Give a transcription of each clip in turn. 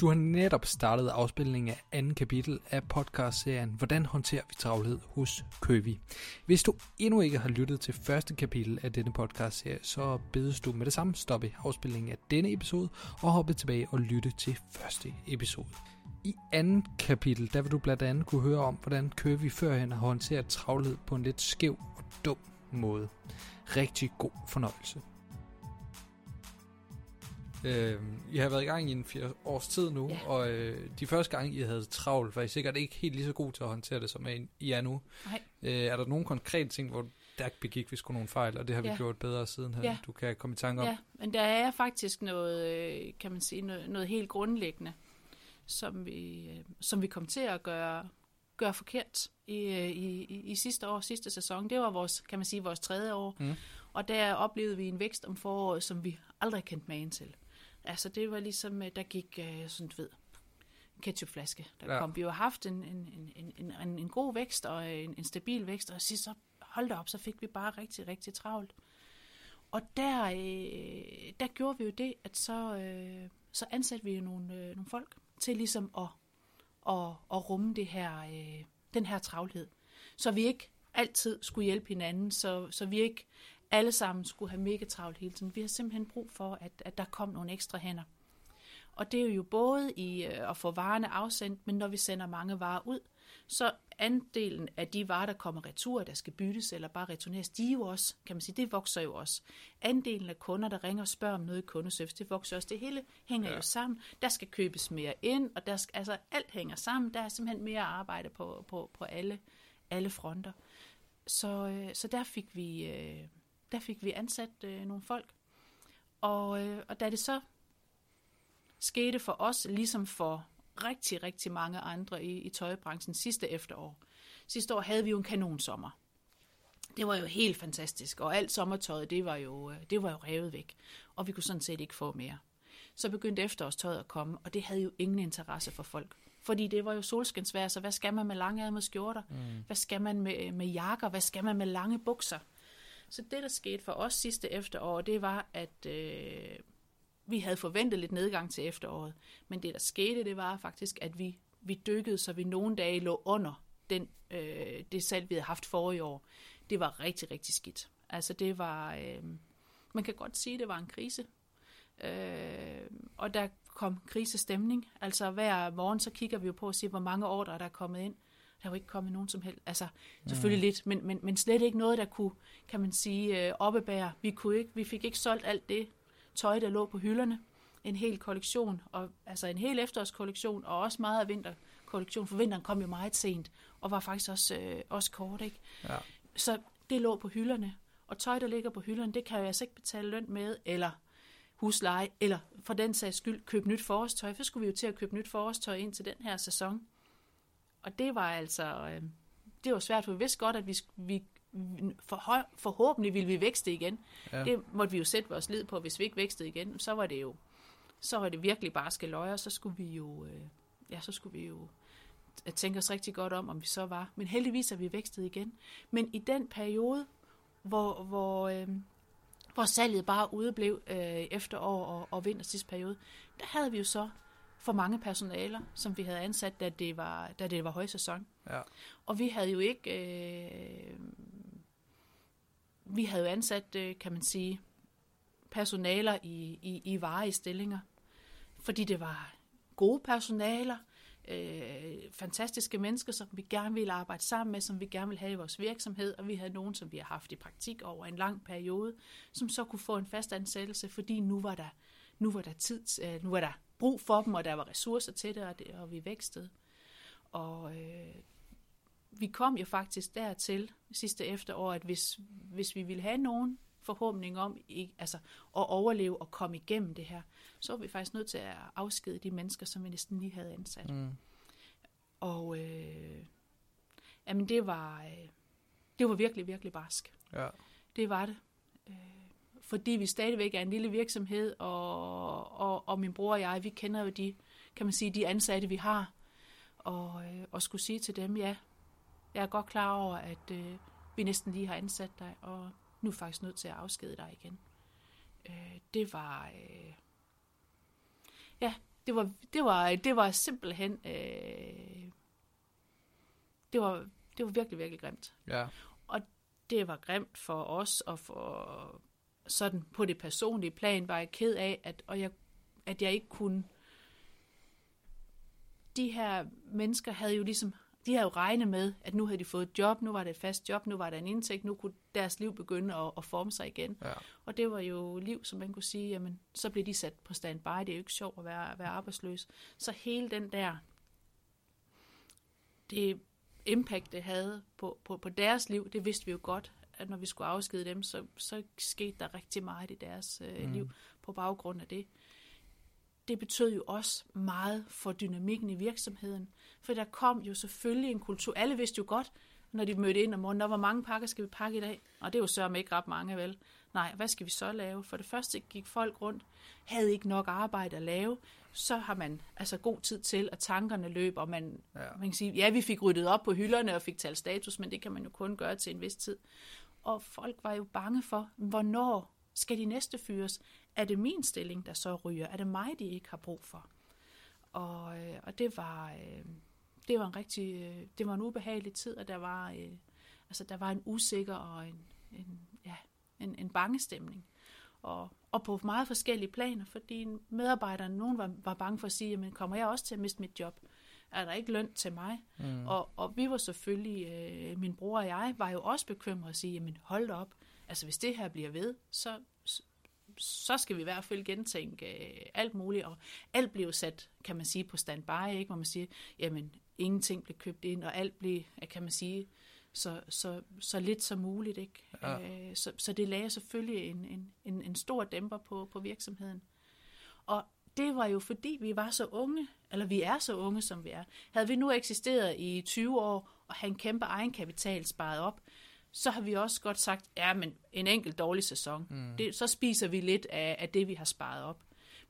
Du har netop startet afspilningen af anden kapitel af podcastserien Hvordan håndterer vi travlhed hos Køvi. Hvis du endnu ikke har lyttet til første kapitel af denne podcastserie, så bedes du med det samme stoppe afspilningen af denne episode og hoppe tilbage og lytte til første episode. I anden kapitel, der vil du blandt andet kunne høre om, hvordan Køvi førhen har håndteret travlhed på en lidt skæv og dum måde. Rigtig god fornøjelse. Øh, I har været i gang i en fire års tid nu, Ja. og øh, de første gange, I havde travlt, var I sikkert ikke helt lige så god til at håndtere det, som I er nu. Nej. Øh, er der nogle konkrete ting, hvor der begik vi sgu nogle fejl, og det har vi Ja. gjort bedre siden her, Ja. du kan komme i tanke om? Ja, men der er faktisk noget, øh, kan man sige, noget, noget helt grundlæggende, som vi, øh, som vi kom til at gøre, gøre forkert i, øh, i, i, i sidste år, sidste sæson. Det var vores, kan man sige, vores tredje år. Mm. Og der oplevede vi en vækst om foråret, som vi aldrig kendte magen til. Altså det var ligesom, øh, der gik øh, sådan, du ved, en ketchupflaske, der Ja. kom. Vi har haft en, en, en, en, en, en god vækst og en, en stabil vækst, og sidst så, hold da op, så fik vi bare rigtig, rigtig travlt. Og der, øh, der gjorde vi jo det, at så, øh, så ansatte vi jo nogle, øh, nogle folk til ligesom at, at, at rumme det her, øh, den her travlhed. Så vi ikke altid skulle hjælpe hinanden, så, så vi ikke alle sammen skulle have mega travlt hele tiden. Vi har simpelthen brug for, at, at der kom nogle ekstra hænder. Og det er jo både i øh, at få varerne afsendt, men når vi sender mange varer ud, så andelen af de varer, der kommer retur, der skal byttes eller bare returneres, de jo også, kan man sige, det vokser jo også. Andelen af kunder, der ringer og spørger om noget i kundeservice, det vokser også. Det hele hænger Ja. ja. jo sammen. Der skal købes mere ind, og der skal, altså alt hænger sammen. Der er simpelthen mere arbejde på, på, på alle, alle fronter. Så, øh, så der fik vi, øh, der fik vi ansat øh, nogle folk. Og, øh, og da det så skete for os, ligesom for rigtig, rigtig mange andre i, i tøjbranchen sidste efterår. Sidste år havde vi jo en kanonsommer. Det var jo helt fantastisk, og alt sommertøjet, det var jo, øh, det var jo revet væk, og vi kunne sådan set ikke få mere. Så begyndte efterårstøjet at komme, og det havde jo ingen interesse for folk. Fordi det var jo solskinsvejr, så hvad skal man med lange skjorter? Mm. Hvad skal man med, med jakker? Hvad skal man med lange bukser? Så det, der skete for os sidste efterår, det var, at øh, vi havde forventet lidt nedgang til efteråret. Men det, der skete, det var faktisk, at vi, vi dykkede, så vi nogle dage lå under den, øh, det salg, vi havde haft forrige år. Det var rigtig, rigtig skidt. Altså det var, øh, man kan godt sige, det var en krise. Øh, og der kom krisestemning. Altså hver morgen, så kigger vi jo på at se, hvor mange ordre der er kommet ind. Der er jo ikke kommet nogen som helst. Altså selvfølgelig lidt, men, men, men slet ikke noget, der kunne, kan man sige, øh, oppebære. Vi, kunne ikke, vi fik ikke solgt alt det tøj, der lå på hylderne. En hel kollektion, og, altså en hel efterårskollektion, og også meget af vinterkollektion, for vinteren kom jo meget sent, og var faktisk også, øh, også kort, ikke? Ja. Så det lå på hylderne, og tøj, der ligger på hylderne, det kan jeg altså ikke betale løn med, eller husleje, eller for den sags skyld købe nyt forårstøj. Så skulle vi jo til at købe nyt forårstøj ind til den her sæson. Og det var altså, øh, det var svært, for vi vidste godt, at vi, vi for, forhåbentlig ville vi vækste igen. Ja. Det måtte vi jo sætte vores lid på. Hvis vi ikke vækstede igen, så var det jo så var det virkelig bare skal løje, så skulle vi jo, øh, ja, så skulle vi jo tænke os rigtig godt om, om vi så var. Men heldigvis er vi vækstet igen. Men i den periode, hvor, hvor, øh, hvor salget bare udeblev øh, efterår og, og vinterstidsperiode, der havde vi jo så for mange personaler, som vi havde ansat, da det var, da det var højsæson. Ja. Og vi havde jo ikke... Øh, vi havde jo ansat, øh, kan man sige, personaler i, i, i varige stillinger. Fordi det var gode personaler, øh, fantastiske mennesker, som vi gerne ville arbejde sammen med, som vi gerne ville have i vores virksomhed, og vi havde nogen, som vi har haft i praktik over en lang periode, som så kunne få en fast ansættelse, fordi nu var der, nu var der tid, øh, nu var der brug for dem, og der var ressourcer til det, og, det, og vi vækstede. Og øh, vi kom jo faktisk dertil sidste efterår, at hvis, hvis vi ville have nogen forhåbning om ikke, altså, at overleve og komme igennem det her, så var vi faktisk nødt til at afskede de mennesker, som vi næsten lige havde ansat. Mm. Og øh, jamen det var, øh, det var virkelig, virkelig barsk. Ja. Det var det. Øh, fordi vi stadigvæk er en lille virksomhed, og, og, og min bror og jeg, vi kender jo de, kan man sige, de ansatte, vi har. Og, øh, og skulle sige til dem, ja, jeg er godt klar over, at øh, vi næsten lige har ansat dig, og nu er vi faktisk nødt til at afskede dig igen. Øh, det var... Øh, ja, det var, det var, det var simpelthen, øh, det var, det var virkelig, virkelig grimt. Ja. Og det var grimt for os, og for sådan på det personlige plan var jeg ked af, at, og jeg, at jeg ikke kunne... De her mennesker havde jo ligesom, de havde jo regnet med, at nu havde de fået et job, nu var det et fast job, nu var der en indtægt, nu kunne deres liv begynde at, at forme sig igen. Ja. Og det var jo liv, som man kunne sige, jamen, så blev de sat på standby, det er jo ikke sjovt at være, være arbejdsløs. Så hele den der, det impact, det havde på, på, på deres liv, det vidste vi jo godt, at når vi skulle afskede dem, så, så skete der rigtig meget i deres øh, mm. liv på baggrund af det. Det betød jo også meget for dynamikken i virksomheden, for der kom jo selvfølgelig en kultur. Alle vidste jo godt, når de mødte ind om morgenen, var mange pakker, skal vi pakke i dag? Og det er jo sørme ikke ret mange, vel? Nej, hvad skal vi så lave? For det første gik folk rundt, havde ikke nok arbejde at lave, så har man altså god tid til, at tankerne løber, og man, ja. man kan sige, ja, vi fik ryddet op på hylderne og fik talt status, men det kan man jo kun gøre til en vis tid. Og folk var jo bange for, hvornår skal de næste fyres? Er det min stilling, der så ryger? Er det mig, de ikke har brug for? Og, øh, og det var... Øh, det var en rigtig, øh, det var en ubehagelig tid, og der var, øh, altså der var en usikker og en, en, ja, en, en bange stemning. Og, og på meget forskellige planer, fordi medarbejderne, nogen var, var bange for at sige, men kommer jeg også til at miste mit job? Er der ikke løn til mig? Mm. Og, og vi var selvfølgelig, øh, min bror og jeg, var jo også bekymrede at sige, jamen hold op, altså hvis det her bliver ved, så, så skal vi i hvert fald gentænke øh, alt muligt, og alt blev sat, kan man sige, på standby, ikke? hvor man siger, jamen ingenting blev købt ind, og alt blev, kan man sige, så, så, så lidt som muligt. Ikke? Ja. Øh, så, så det lagde selvfølgelig en, en, en, en stor dæmper på, på virksomheden. Og det var jo fordi, vi var så unge, eller vi er så unge, som vi er. Havde vi nu eksisteret i 20 år, og have en kæmpe egenkapital sparet op, så har vi også godt sagt, ja, men en enkelt dårlig sæson, mm. det, så spiser vi lidt af, af det, vi har sparet op.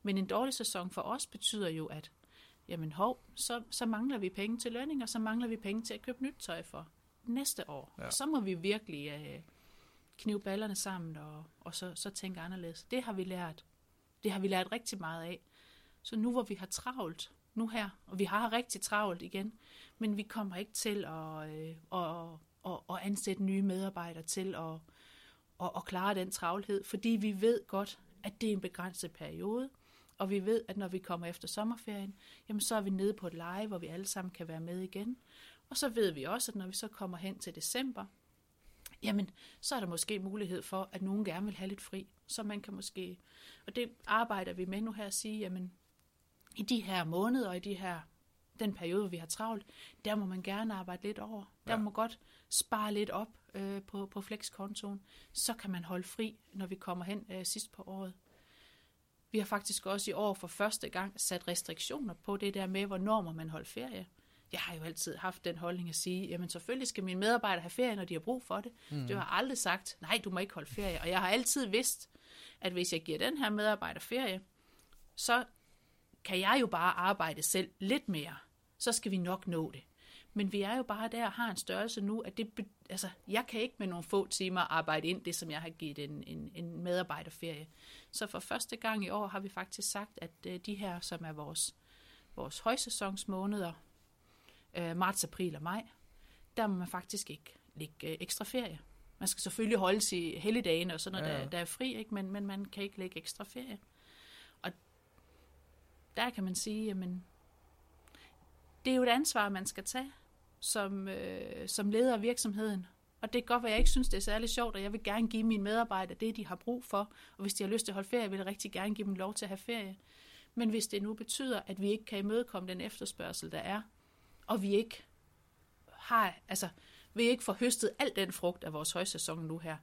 Men en dårlig sæson for os betyder jo, at jamen hov, så, så mangler vi penge til lønning, og så mangler vi penge til at købe nyt tøj for næste år. Ja. Så må vi virkelig øh, knive ballerne sammen og, og så, så tænke anderledes. Det har vi lært. Det har vi lært rigtig meget af. Så nu hvor vi har travlt, nu her, og vi har rigtig travlt igen, men vi kommer ikke til at, øh, at, at, at ansætte nye medarbejdere til at, at, at klare den travlhed, fordi vi ved godt, at det er en begrænset periode, og vi ved, at når vi kommer efter sommerferien, jamen så er vi nede på et leje, hvor vi alle sammen kan være med igen. Og så ved vi også, at når vi så kommer hen til december, jamen så er der måske mulighed for, at nogen gerne vil have lidt fri. Så man kan måske, og det arbejder vi med nu her at sige, jamen i de her måneder og i de her, den periode, vi har travlt, der må man gerne arbejde lidt over. Der ja. må godt spare lidt op øh, på, på flexkontoen. Så kan man holde fri, når vi kommer hen øh, sidst på året. Vi har faktisk også i år for første gang sat restriktioner på det der med, hvornår må man holde ferie. Jeg har jo altid haft den holdning at sige, jamen selvfølgelig skal mine medarbejdere have ferie, når de har brug for det. Mm. Det har aldrig sagt, nej, du må ikke holde ferie. Og jeg har altid vidst, at hvis jeg giver den her medarbejder ferie, så kan jeg jo bare arbejde selv lidt mere. Så skal vi nok nå det. Men vi er jo bare der og har en størrelse nu, at det, altså, jeg kan ikke med nogle få timer arbejde ind det, som jeg har givet en, en, en medarbejderferie. Så for første gang i år har vi faktisk sagt, at uh, de her, som er vores, vores højsæsonsmåneder, uh, marts, april og maj, der må man faktisk ikke lægge uh, ekstra ferie. Man skal selvfølgelig holde sig helligdagene og sådan noget, ja. Der, der er fri, ikke? Men, men man kan ikke lægge ekstra ferie. Der kan man sige, jamen, det er jo et ansvar, man skal tage som, øh, som leder af virksomheden. Og det kan godt være, at jeg ikke synes, det er særlig sjovt, og jeg vil gerne give mine medarbejdere det, de har brug for. Og hvis de har lyst til at holde ferie, vil jeg rigtig gerne give dem lov til at have ferie. Men hvis det nu betyder, at vi ikke kan imødekomme den efterspørgsel, der er, og vi ikke har, altså, vi ikke får høstet al den frugt af vores højsæson nu her,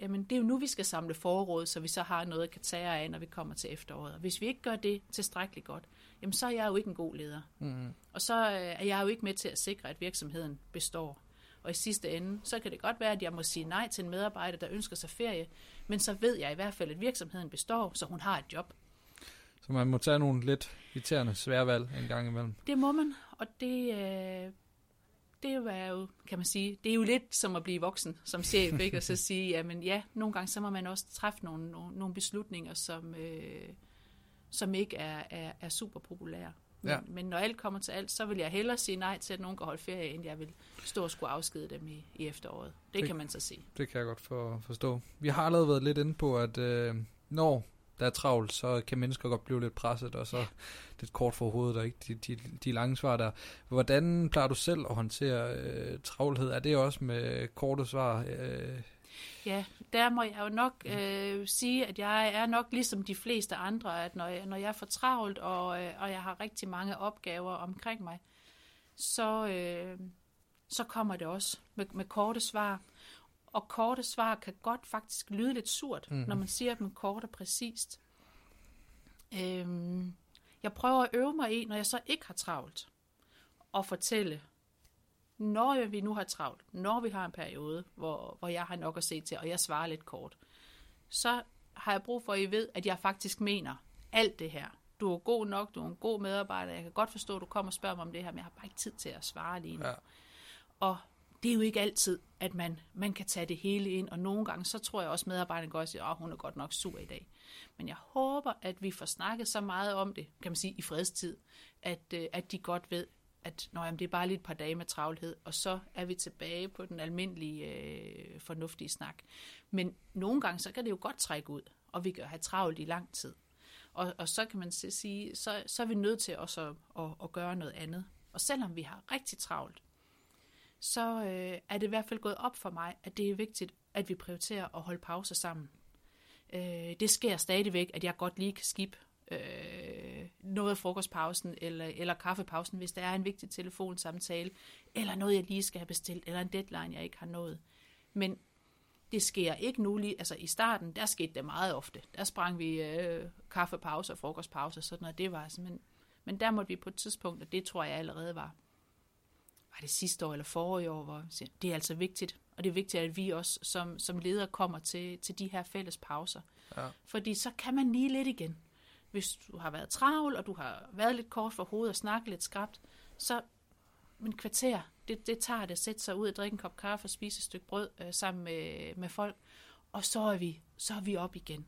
jamen det er jo nu, vi skal samle forråd, så vi så har noget at kan tage af, når vi kommer til efteråret. Og hvis vi ikke gør det tilstrækkeligt godt, jamen så er jeg jo ikke en god leder. Mm. Og så øh, er jeg jo ikke med til at sikre, at virksomheden består. Og i sidste ende, så kan det godt være, at jeg må sige nej til en medarbejder, der ønsker sig ferie, men så ved jeg i hvert fald, at virksomheden består, så hun har et job. Så man må tage nogle lidt irriterende sværvalg en gang imellem. Det må man, og det, øh, det er jo, kan man sige, det er jo lidt som at blive voksen som chef, ikke? og så sige, jamen ja, nogle gange så må man også træffe nogle, nogle, nogle beslutninger, som, øh, som ikke er, er, er super populære. Men, Ja. men når alt kommer til alt, så vil jeg hellere sige nej til, at nogen kan holde ferie, end jeg vil stå og skulle afskede dem i, i efteråret. Det, Det- kan man så se. Det kan jeg godt for, forstå. Vi har allerede været lidt inde på, at øh, når der er travlt, så kan mennesker godt blive lidt presset, og så lidt kort for hovedet, og ikke de, de, de lange svar der. Hvordan plejer du selv at håndtere øh, travlhed? Er det også med korte svar? Øh, Ja, der må jeg jo nok øh, sige, at jeg er nok ligesom de fleste andre, at når jeg, når jeg er for travlt, og, øh, og jeg har rigtig mange opgaver omkring mig, så, øh, så kommer det også med, med korte svar. Og korte svar kan godt faktisk lyde lidt surt, mm. når man siger dem kort og præcist. Øhm, jeg prøver at øve mig i, når jeg så ikke har travlt, at fortælle, når vi nu har travlt, når vi har en periode, hvor, hvor jeg har nok at se til, og jeg svarer lidt kort, så har jeg brug for, at I ved, at jeg faktisk mener alt det her. Du er god nok, du er en god medarbejder, jeg kan godt forstå, at du kommer og spørger mig om det her, men jeg har bare ikke tid til at svare lige nu. Ja. Og det er jo ikke altid, at man, man kan tage det hele ind, og nogle gange, så tror jeg også, at medarbejderne går og siger, at hun er godt nok sur i dag. Men jeg håber, at vi får snakket så meget om det, kan man sige, i fredstid, at, øh, at de godt ved, at nå, jamen, det er bare lige et par dage med travlhed, og så er vi tilbage på den almindelige, øh, fornuftige snak. Men nogle gange, så kan det jo godt trække ud, og vi kan have travlt i lang tid. Og, og så kan man sige, så, så er vi nødt til også at, at, at gøre noget andet. Og selvom vi har rigtig travlt, så øh, er det i hvert fald gået op for mig, at det er vigtigt, at vi prioriterer at holde pauser sammen. Øh, det sker stadigvæk, at jeg godt lige kan skip øh, noget af frokostpausen eller, eller kaffepausen, hvis der er en vigtig telefonsamtale, eller noget, jeg lige skal have bestilt, eller en deadline, jeg ikke har nået. Men det sker ikke nu lige, altså i starten, der skete det meget ofte. Der sprang vi øh, kaffepauser, frokostpauser, sådan noget, det var simpelthen, men, men der måtte vi på et tidspunkt, og det tror jeg allerede var, var det sidste år eller forrige år, hvor siger, det er altså vigtigt, og det er vigtigt, at vi også som, som ledere kommer til, til de her fælles pauser. Ja. Fordi så kan man lige lidt igen. Hvis du har været travl, og du har været lidt kort for hovedet og snakket lidt skrabt, så en kvarter, det, det tager det at sætte sig ud og drikke en kop kaffe og spise et stykke brød øh, sammen med, med folk, og så er vi, så er vi op igen.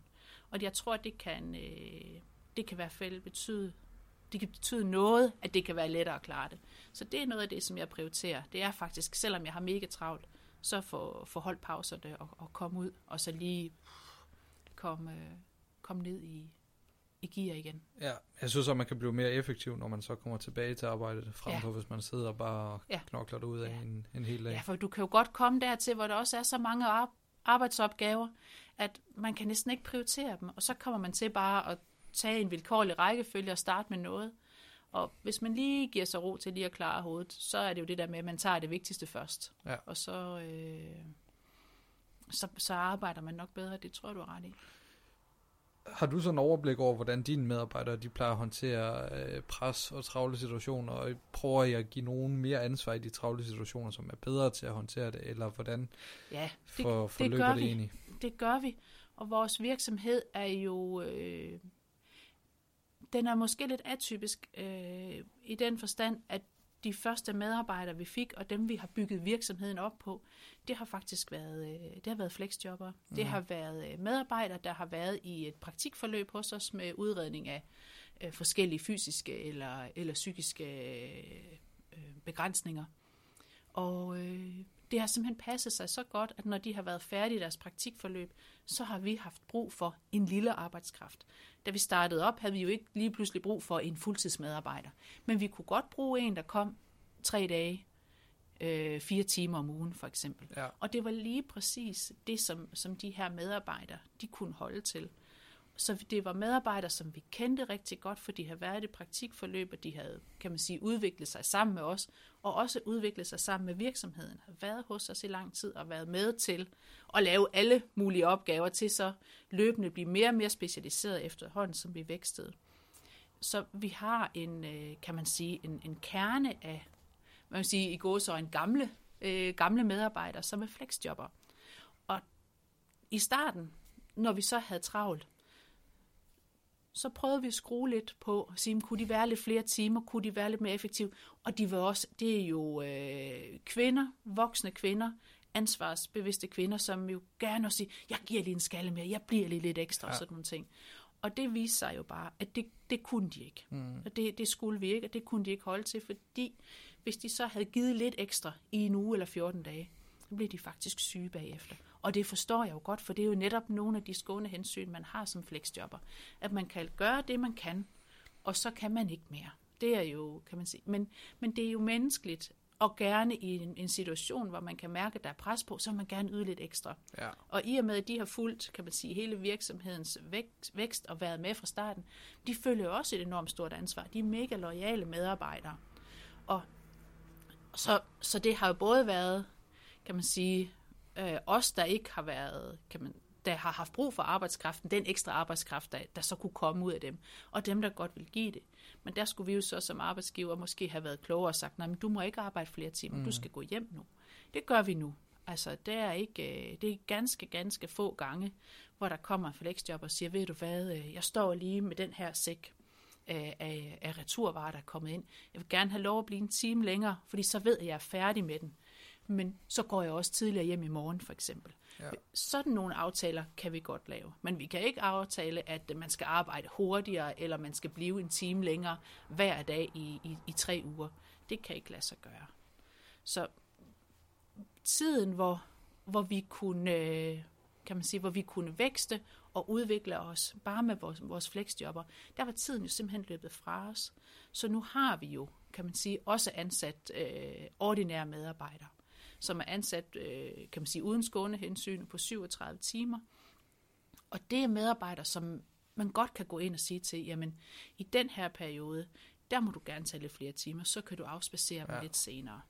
Og jeg tror, det kan, øh, det kan i hvert fald betyde, det kan betyde noget, at det kan være lettere at klare det. Så det er noget af det, som jeg prioriterer. Det er faktisk, selvom jeg har mega travlt, så få, få holdt pauserne og, og komme ud, og så lige komme, øh, komme ned i, i gear igen. Ja, jeg synes at man kan blive mere effektiv, når man så kommer tilbage til arbejdet, frem Ja. for hvis man sidder og bare Ja. knokler det ud af Ja. en, en hel dag. Ja, for du kan jo godt komme dertil, hvor der også er så mange ar- arbejdsopgaver, at man kan næsten ikke prioritere dem, og så kommer man til bare at tage en vilkårlig rækkefølge og starte med noget. Og hvis man lige giver sig ro til lige at klare hovedet, så er det jo det der med, at man tager det vigtigste først. Ja. Og så, øh, så, så arbejder man nok bedre, det tror jeg, du har ret i. Har du sådan en overblik over, hvordan dine medarbejdere de plejer at håndtere øh, pres og travle situationer, og prøver I at give nogen mere ansvar i de travle situationer, som er bedre til at håndtere det, eller hvordan Ja, for, forløber gør det vi. egentlig? det gør vi. Og vores virksomhed er jo... Øh, den er måske lidt atypisk øh, i den forstand, at de første medarbejdere, vi fik, og dem, vi har bygget virksomheden op på, det har faktisk været, øh, det har været flexjobber. Mm. Det har været øh, medarbejdere, der har været i et praktikforløb hos os med udredning af øh, forskellige fysiske eller, eller psykiske øh, begrænsninger. Og øh, det har simpelthen passet sig så godt, at når de har været færdige i deres praktikforløb, så har vi haft brug for en lille arbejdskraft. Da vi startede op, havde vi jo ikke lige pludselig brug for en fuldtidsmedarbejder. Men vi kunne godt bruge en, der kom tre dage, øh, fire timer om ugen for eksempel. Ja. Og det var lige præcis det, som, som de her medarbejdere, de kunne holde til. Så det var medarbejdere, som vi kendte rigtig godt, for de havde været i praktikforløb, og de havde, kan man sige, udviklet sig sammen med os, og også udviklet sig sammen med virksomheden, havde været hos os i lang tid og været med til at lave alle mulige opgaver til så løbende blive mere og mere specialiseret efterhånden, som vi vækstede. Så vi har en, øh, kan man sige, en, en kerne af, man kan sige i går så en gamle, øh, gamle medarbejdere, som er flexjobber. Og i starten, når vi så havde travlt, så prøvede vi at skrue lidt på og sige, kunne de være lidt flere timer, kunne de være lidt mere effektive. Og de var også, det er jo øh, kvinder, voksne kvinder, ansvarsbevidste kvinder, som jo gerne også siger, jeg giver lige en skalle mere, jeg bliver lige lidt ekstra, Ja. ja. sådan nogle ting. Og det viste sig jo bare, at det, det kunne de ikke. Mm. Og det, det skulle vi ikke, og det kunne de ikke holde til, fordi hvis de så havde givet lidt ekstra i en uge eller 14 dage, så blev de faktisk syge bagefter. Og det forstår jeg jo godt, for det er jo netop nogle af de skåne hensyn, man har som flexjobber. At man kan gøre det, man kan, og så kan man ikke mere. Det er jo, kan man sige. Men, men det er jo menneskeligt, og gerne i en, en situation, hvor man kan mærke, at der er pres på, så vil man gerne yde lidt ekstra. Ja. Og i og med, at de har fulgt, kan man sige, hele virksomhedens vækst, vækst og været med fra starten, de følger jo også et enormt stort ansvar. De er mega lojale medarbejdere. Og så, så det har jo både været, kan man sige, øh, os, der ikke har været, kan man, der har haft brug for arbejdskraften, den ekstra arbejdskraft, der, der så kunne komme ud af dem, og dem, der godt vil give det. Men der skulle vi jo så som arbejdsgiver måske have været klogere og sagt, nej, men du må ikke arbejde flere timer, mm. du skal gå hjem nu. Det gør vi nu. Altså, det er, ikke, øh, det er ganske, ganske få gange, hvor der kommer en flexjob og siger, ved du hvad, øh, jeg står lige med den her sæk af, af, af returvarer, der er kommet ind. Jeg vil gerne have lov at blive en time længere, fordi så ved jeg, at jeg er færdig med den. Men så går jeg også tidligere hjem i morgen, for eksempel. Ja. Sådan nogle aftaler kan vi godt lave. Men vi kan ikke aftale, at man skal arbejde hurtigere, eller man skal blive en time længere hver dag i, i, i tre uger. Det kan ikke lade sig gøre. Så tiden, hvor, hvor vi kunne, kan man sige, hvor vi kunne vækste og udvikle os bare med vores, vores flexjobber, der var tiden jo simpelthen løbet fra os. Så nu har vi jo, kan man sige, også ansat øh, ordinære medarbejdere som er ansat, øh, kan man sige, uden skåne hensyn på 37 timer. Og det er medarbejdere, som man godt kan gå ind og sige til, jamen, i den her periode, der må du gerne tage lidt flere timer, så kan du afspacere dem ja. lidt senere.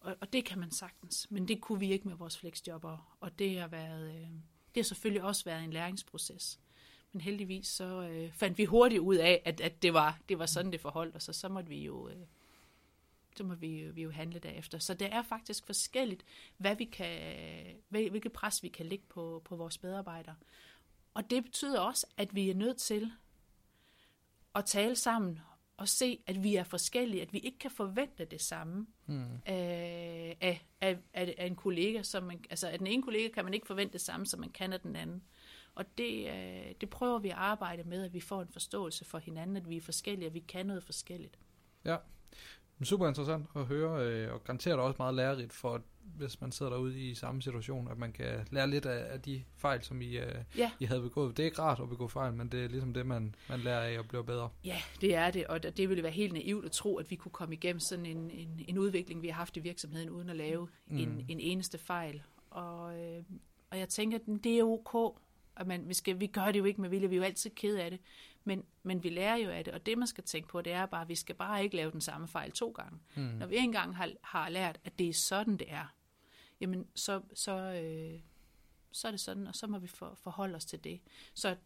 Og, og det kan man sagtens, men det kunne vi ikke med vores flexjobber, og det har, været, øh, det har selvfølgelig også været en læringsproces. Men heldigvis så øh, fandt vi hurtigt ud af, at, at det, var, det var sådan, det forholdt og så måtte vi jo øh, så må vi, vi jo handle derefter. Så det er faktisk forskelligt, hvad vi kan, hvilket pres vi kan lægge på, på vores medarbejdere. Og det betyder også, at vi er nødt til at tale sammen og se, at vi er forskellige, at vi ikke kan forvente det samme mm. af, af, af, af en kollega. Som man, altså af den ene kollega kan man ikke forvente det samme, som man kan af den anden. Og det, øh, det prøver vi at arbejde med, at vi får en forståelse for hinanden, at vi er forskellige, at vi kan noget forskelligt. Ja, super interessant at høre, øh, og garanteret også meget lærerigt for, hvis man sidder derude i samme situation, at man kan lære lidt af, af de fejl, som I, øh, ja. I havde begået. Det er ikke rart at begå fejl, men det er ligesom det, man, man lærer af og bliver bedre. Ja, det er det, og det ville være helt naivt at tro, at vi kunne komme igennem sådan en, en, en udvikling, vi har haft i virksomheden, uden at lave mm. en, en eneste fejl. Og, øh, og jeg tænker, at det er ok, at man, vi, skal, vi gør det jo ikke med vilje, vi er jo altid ked af det. Men, men vi lærer jo af det, og det man skal tænke på, det er bare, at vi skal bare ikke lave den samme fejl to gange. Mm. Når vi engang har, har lært, at det er sådan, det er, jamen så, så, øh, så er det sådan, og så må vi for, forholde os til det. Så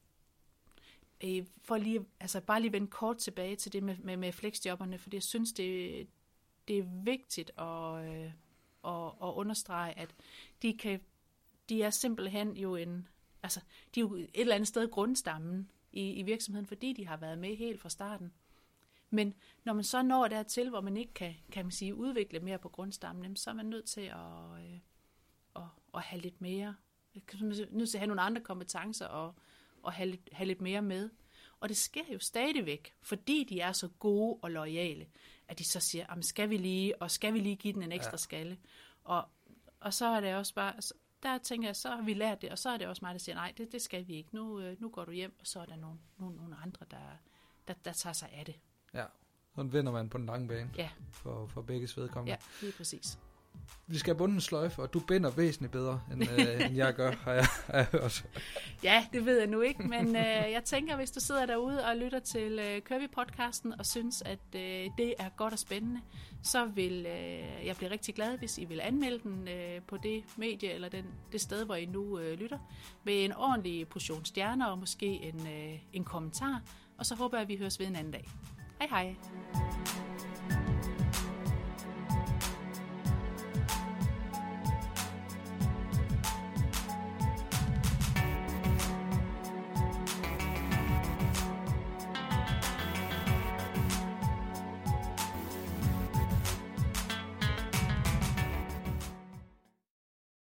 øh, for lige, altså bare lige vende kort tilbage til det med, med, med flexjobberne, for jeg synes, det, det er vigtigt at, øh, at, at understrege, at de, kan, de er simpelthen jo en, altså, de er jo et eller andet sted grundstammen i, i virksomheden, fordi de har været med helt fra starten. Men når man så når dertil, hvor man ikke kan, kan man sige, udvikle mere på grundstammen, så er man nødt til at, øh, at, at have lidt mere, nødt til at have nogle andre kompetencer og, og have, lidt, have lidt mere med. Og det sker jo stadigvæk, fordi de er så gode og lojale, at de så siger, skal vi lige, og skal vi lige give den en ekstra ja. skalle. Og, og så er det også bare, der tænker jeg, så har vi lært det, og så er det også mig, der siger, nej, det, det skal vi ikke. Nu, øh, nu går du hjem, og så er der nogle, nogle, nogle andre, der, der, der tager sig af det. Ja, sådan vinder man på den lange bane ja. for, for begge vedkommende. Ja, lige præcis vi skal have bundet en sløjfe, og du binder væsentligt bedre, end, øh, end jeg gør, har jeg, har jeg hørt. Ja, det ved jeg nu ikke, men øh, jeg tænker, hvis du sidder derude og lytter til øh, Kirby-podcasten og synes, at øh, det er godt og spændende, så vil øh, jeg blive rigtig glad, hvis I vil anmelde den øh, på det medie eller den, det sted, hvor I nu øh, lytter, med en ordentlig portion stjerner og måske en, øh, en kommentar, og så håber jeg, at vi høres ved en anden dag. Hej hej!